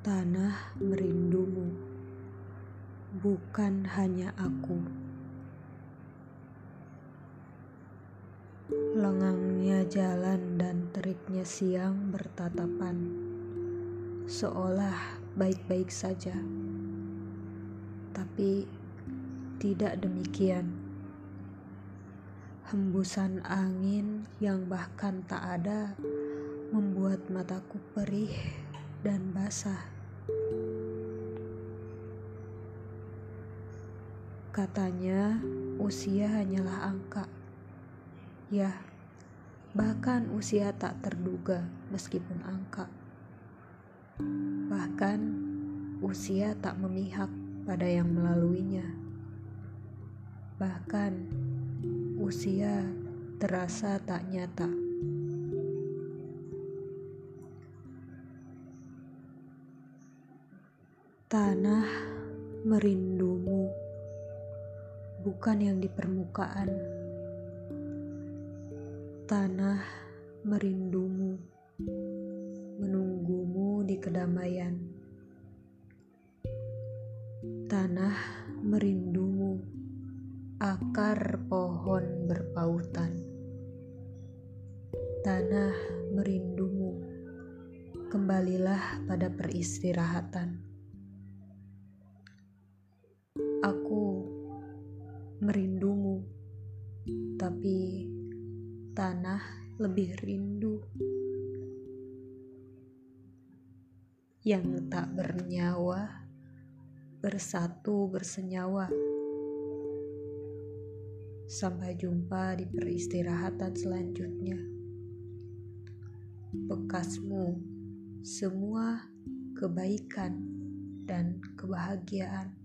Tanah merindumu, bukan hanya aku. Lengangnya jalan dan teriknya siang bertatapan, seolah baik-baik saja, tapi tidak demikian. Hembusan angin yang bahkan tak ada membuat mataku perih dan basah. Katanya, usia hanyalah angka. Ya, bahkan usia tak terduga meskipun angka. Bahkan usia tak memihak pada yang melaluinya. Bahkan usia terasa tak nyata. Tanah merindumu bukan yang di permukaan. Tanah merindumu, menunggumu di kedamaian. Tanah merindumu, akar pohon berpautan. Tanah merindumu, kembalilah pada peristirahatan. Aku merindumu, tapi tanah lebih rindu. Yang tak bernyawa bersatu bersenyawa. Sampai jumpa di peristirahatan selanjutnya. Bekasmu semua kebaikan dan kebahagiaan.